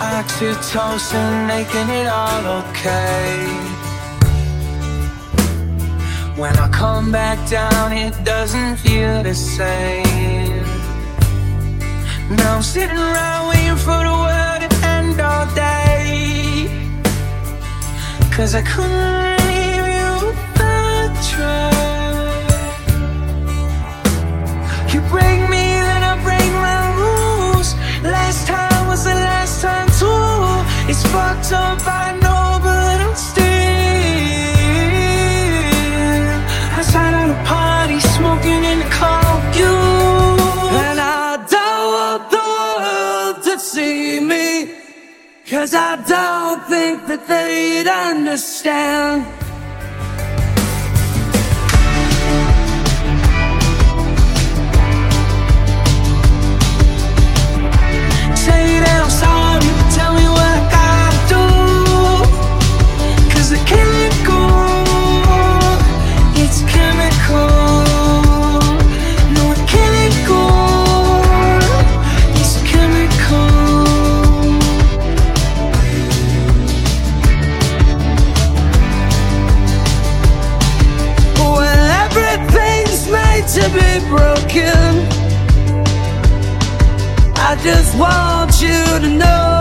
oxytocin, making it all okay. When I come back down, it doesn't feel the same. Now I'm sitting around waiting for the world to end all day. Cause I couldn't see me. Cause I don't think that they'd understand. To be broken. I just want you to know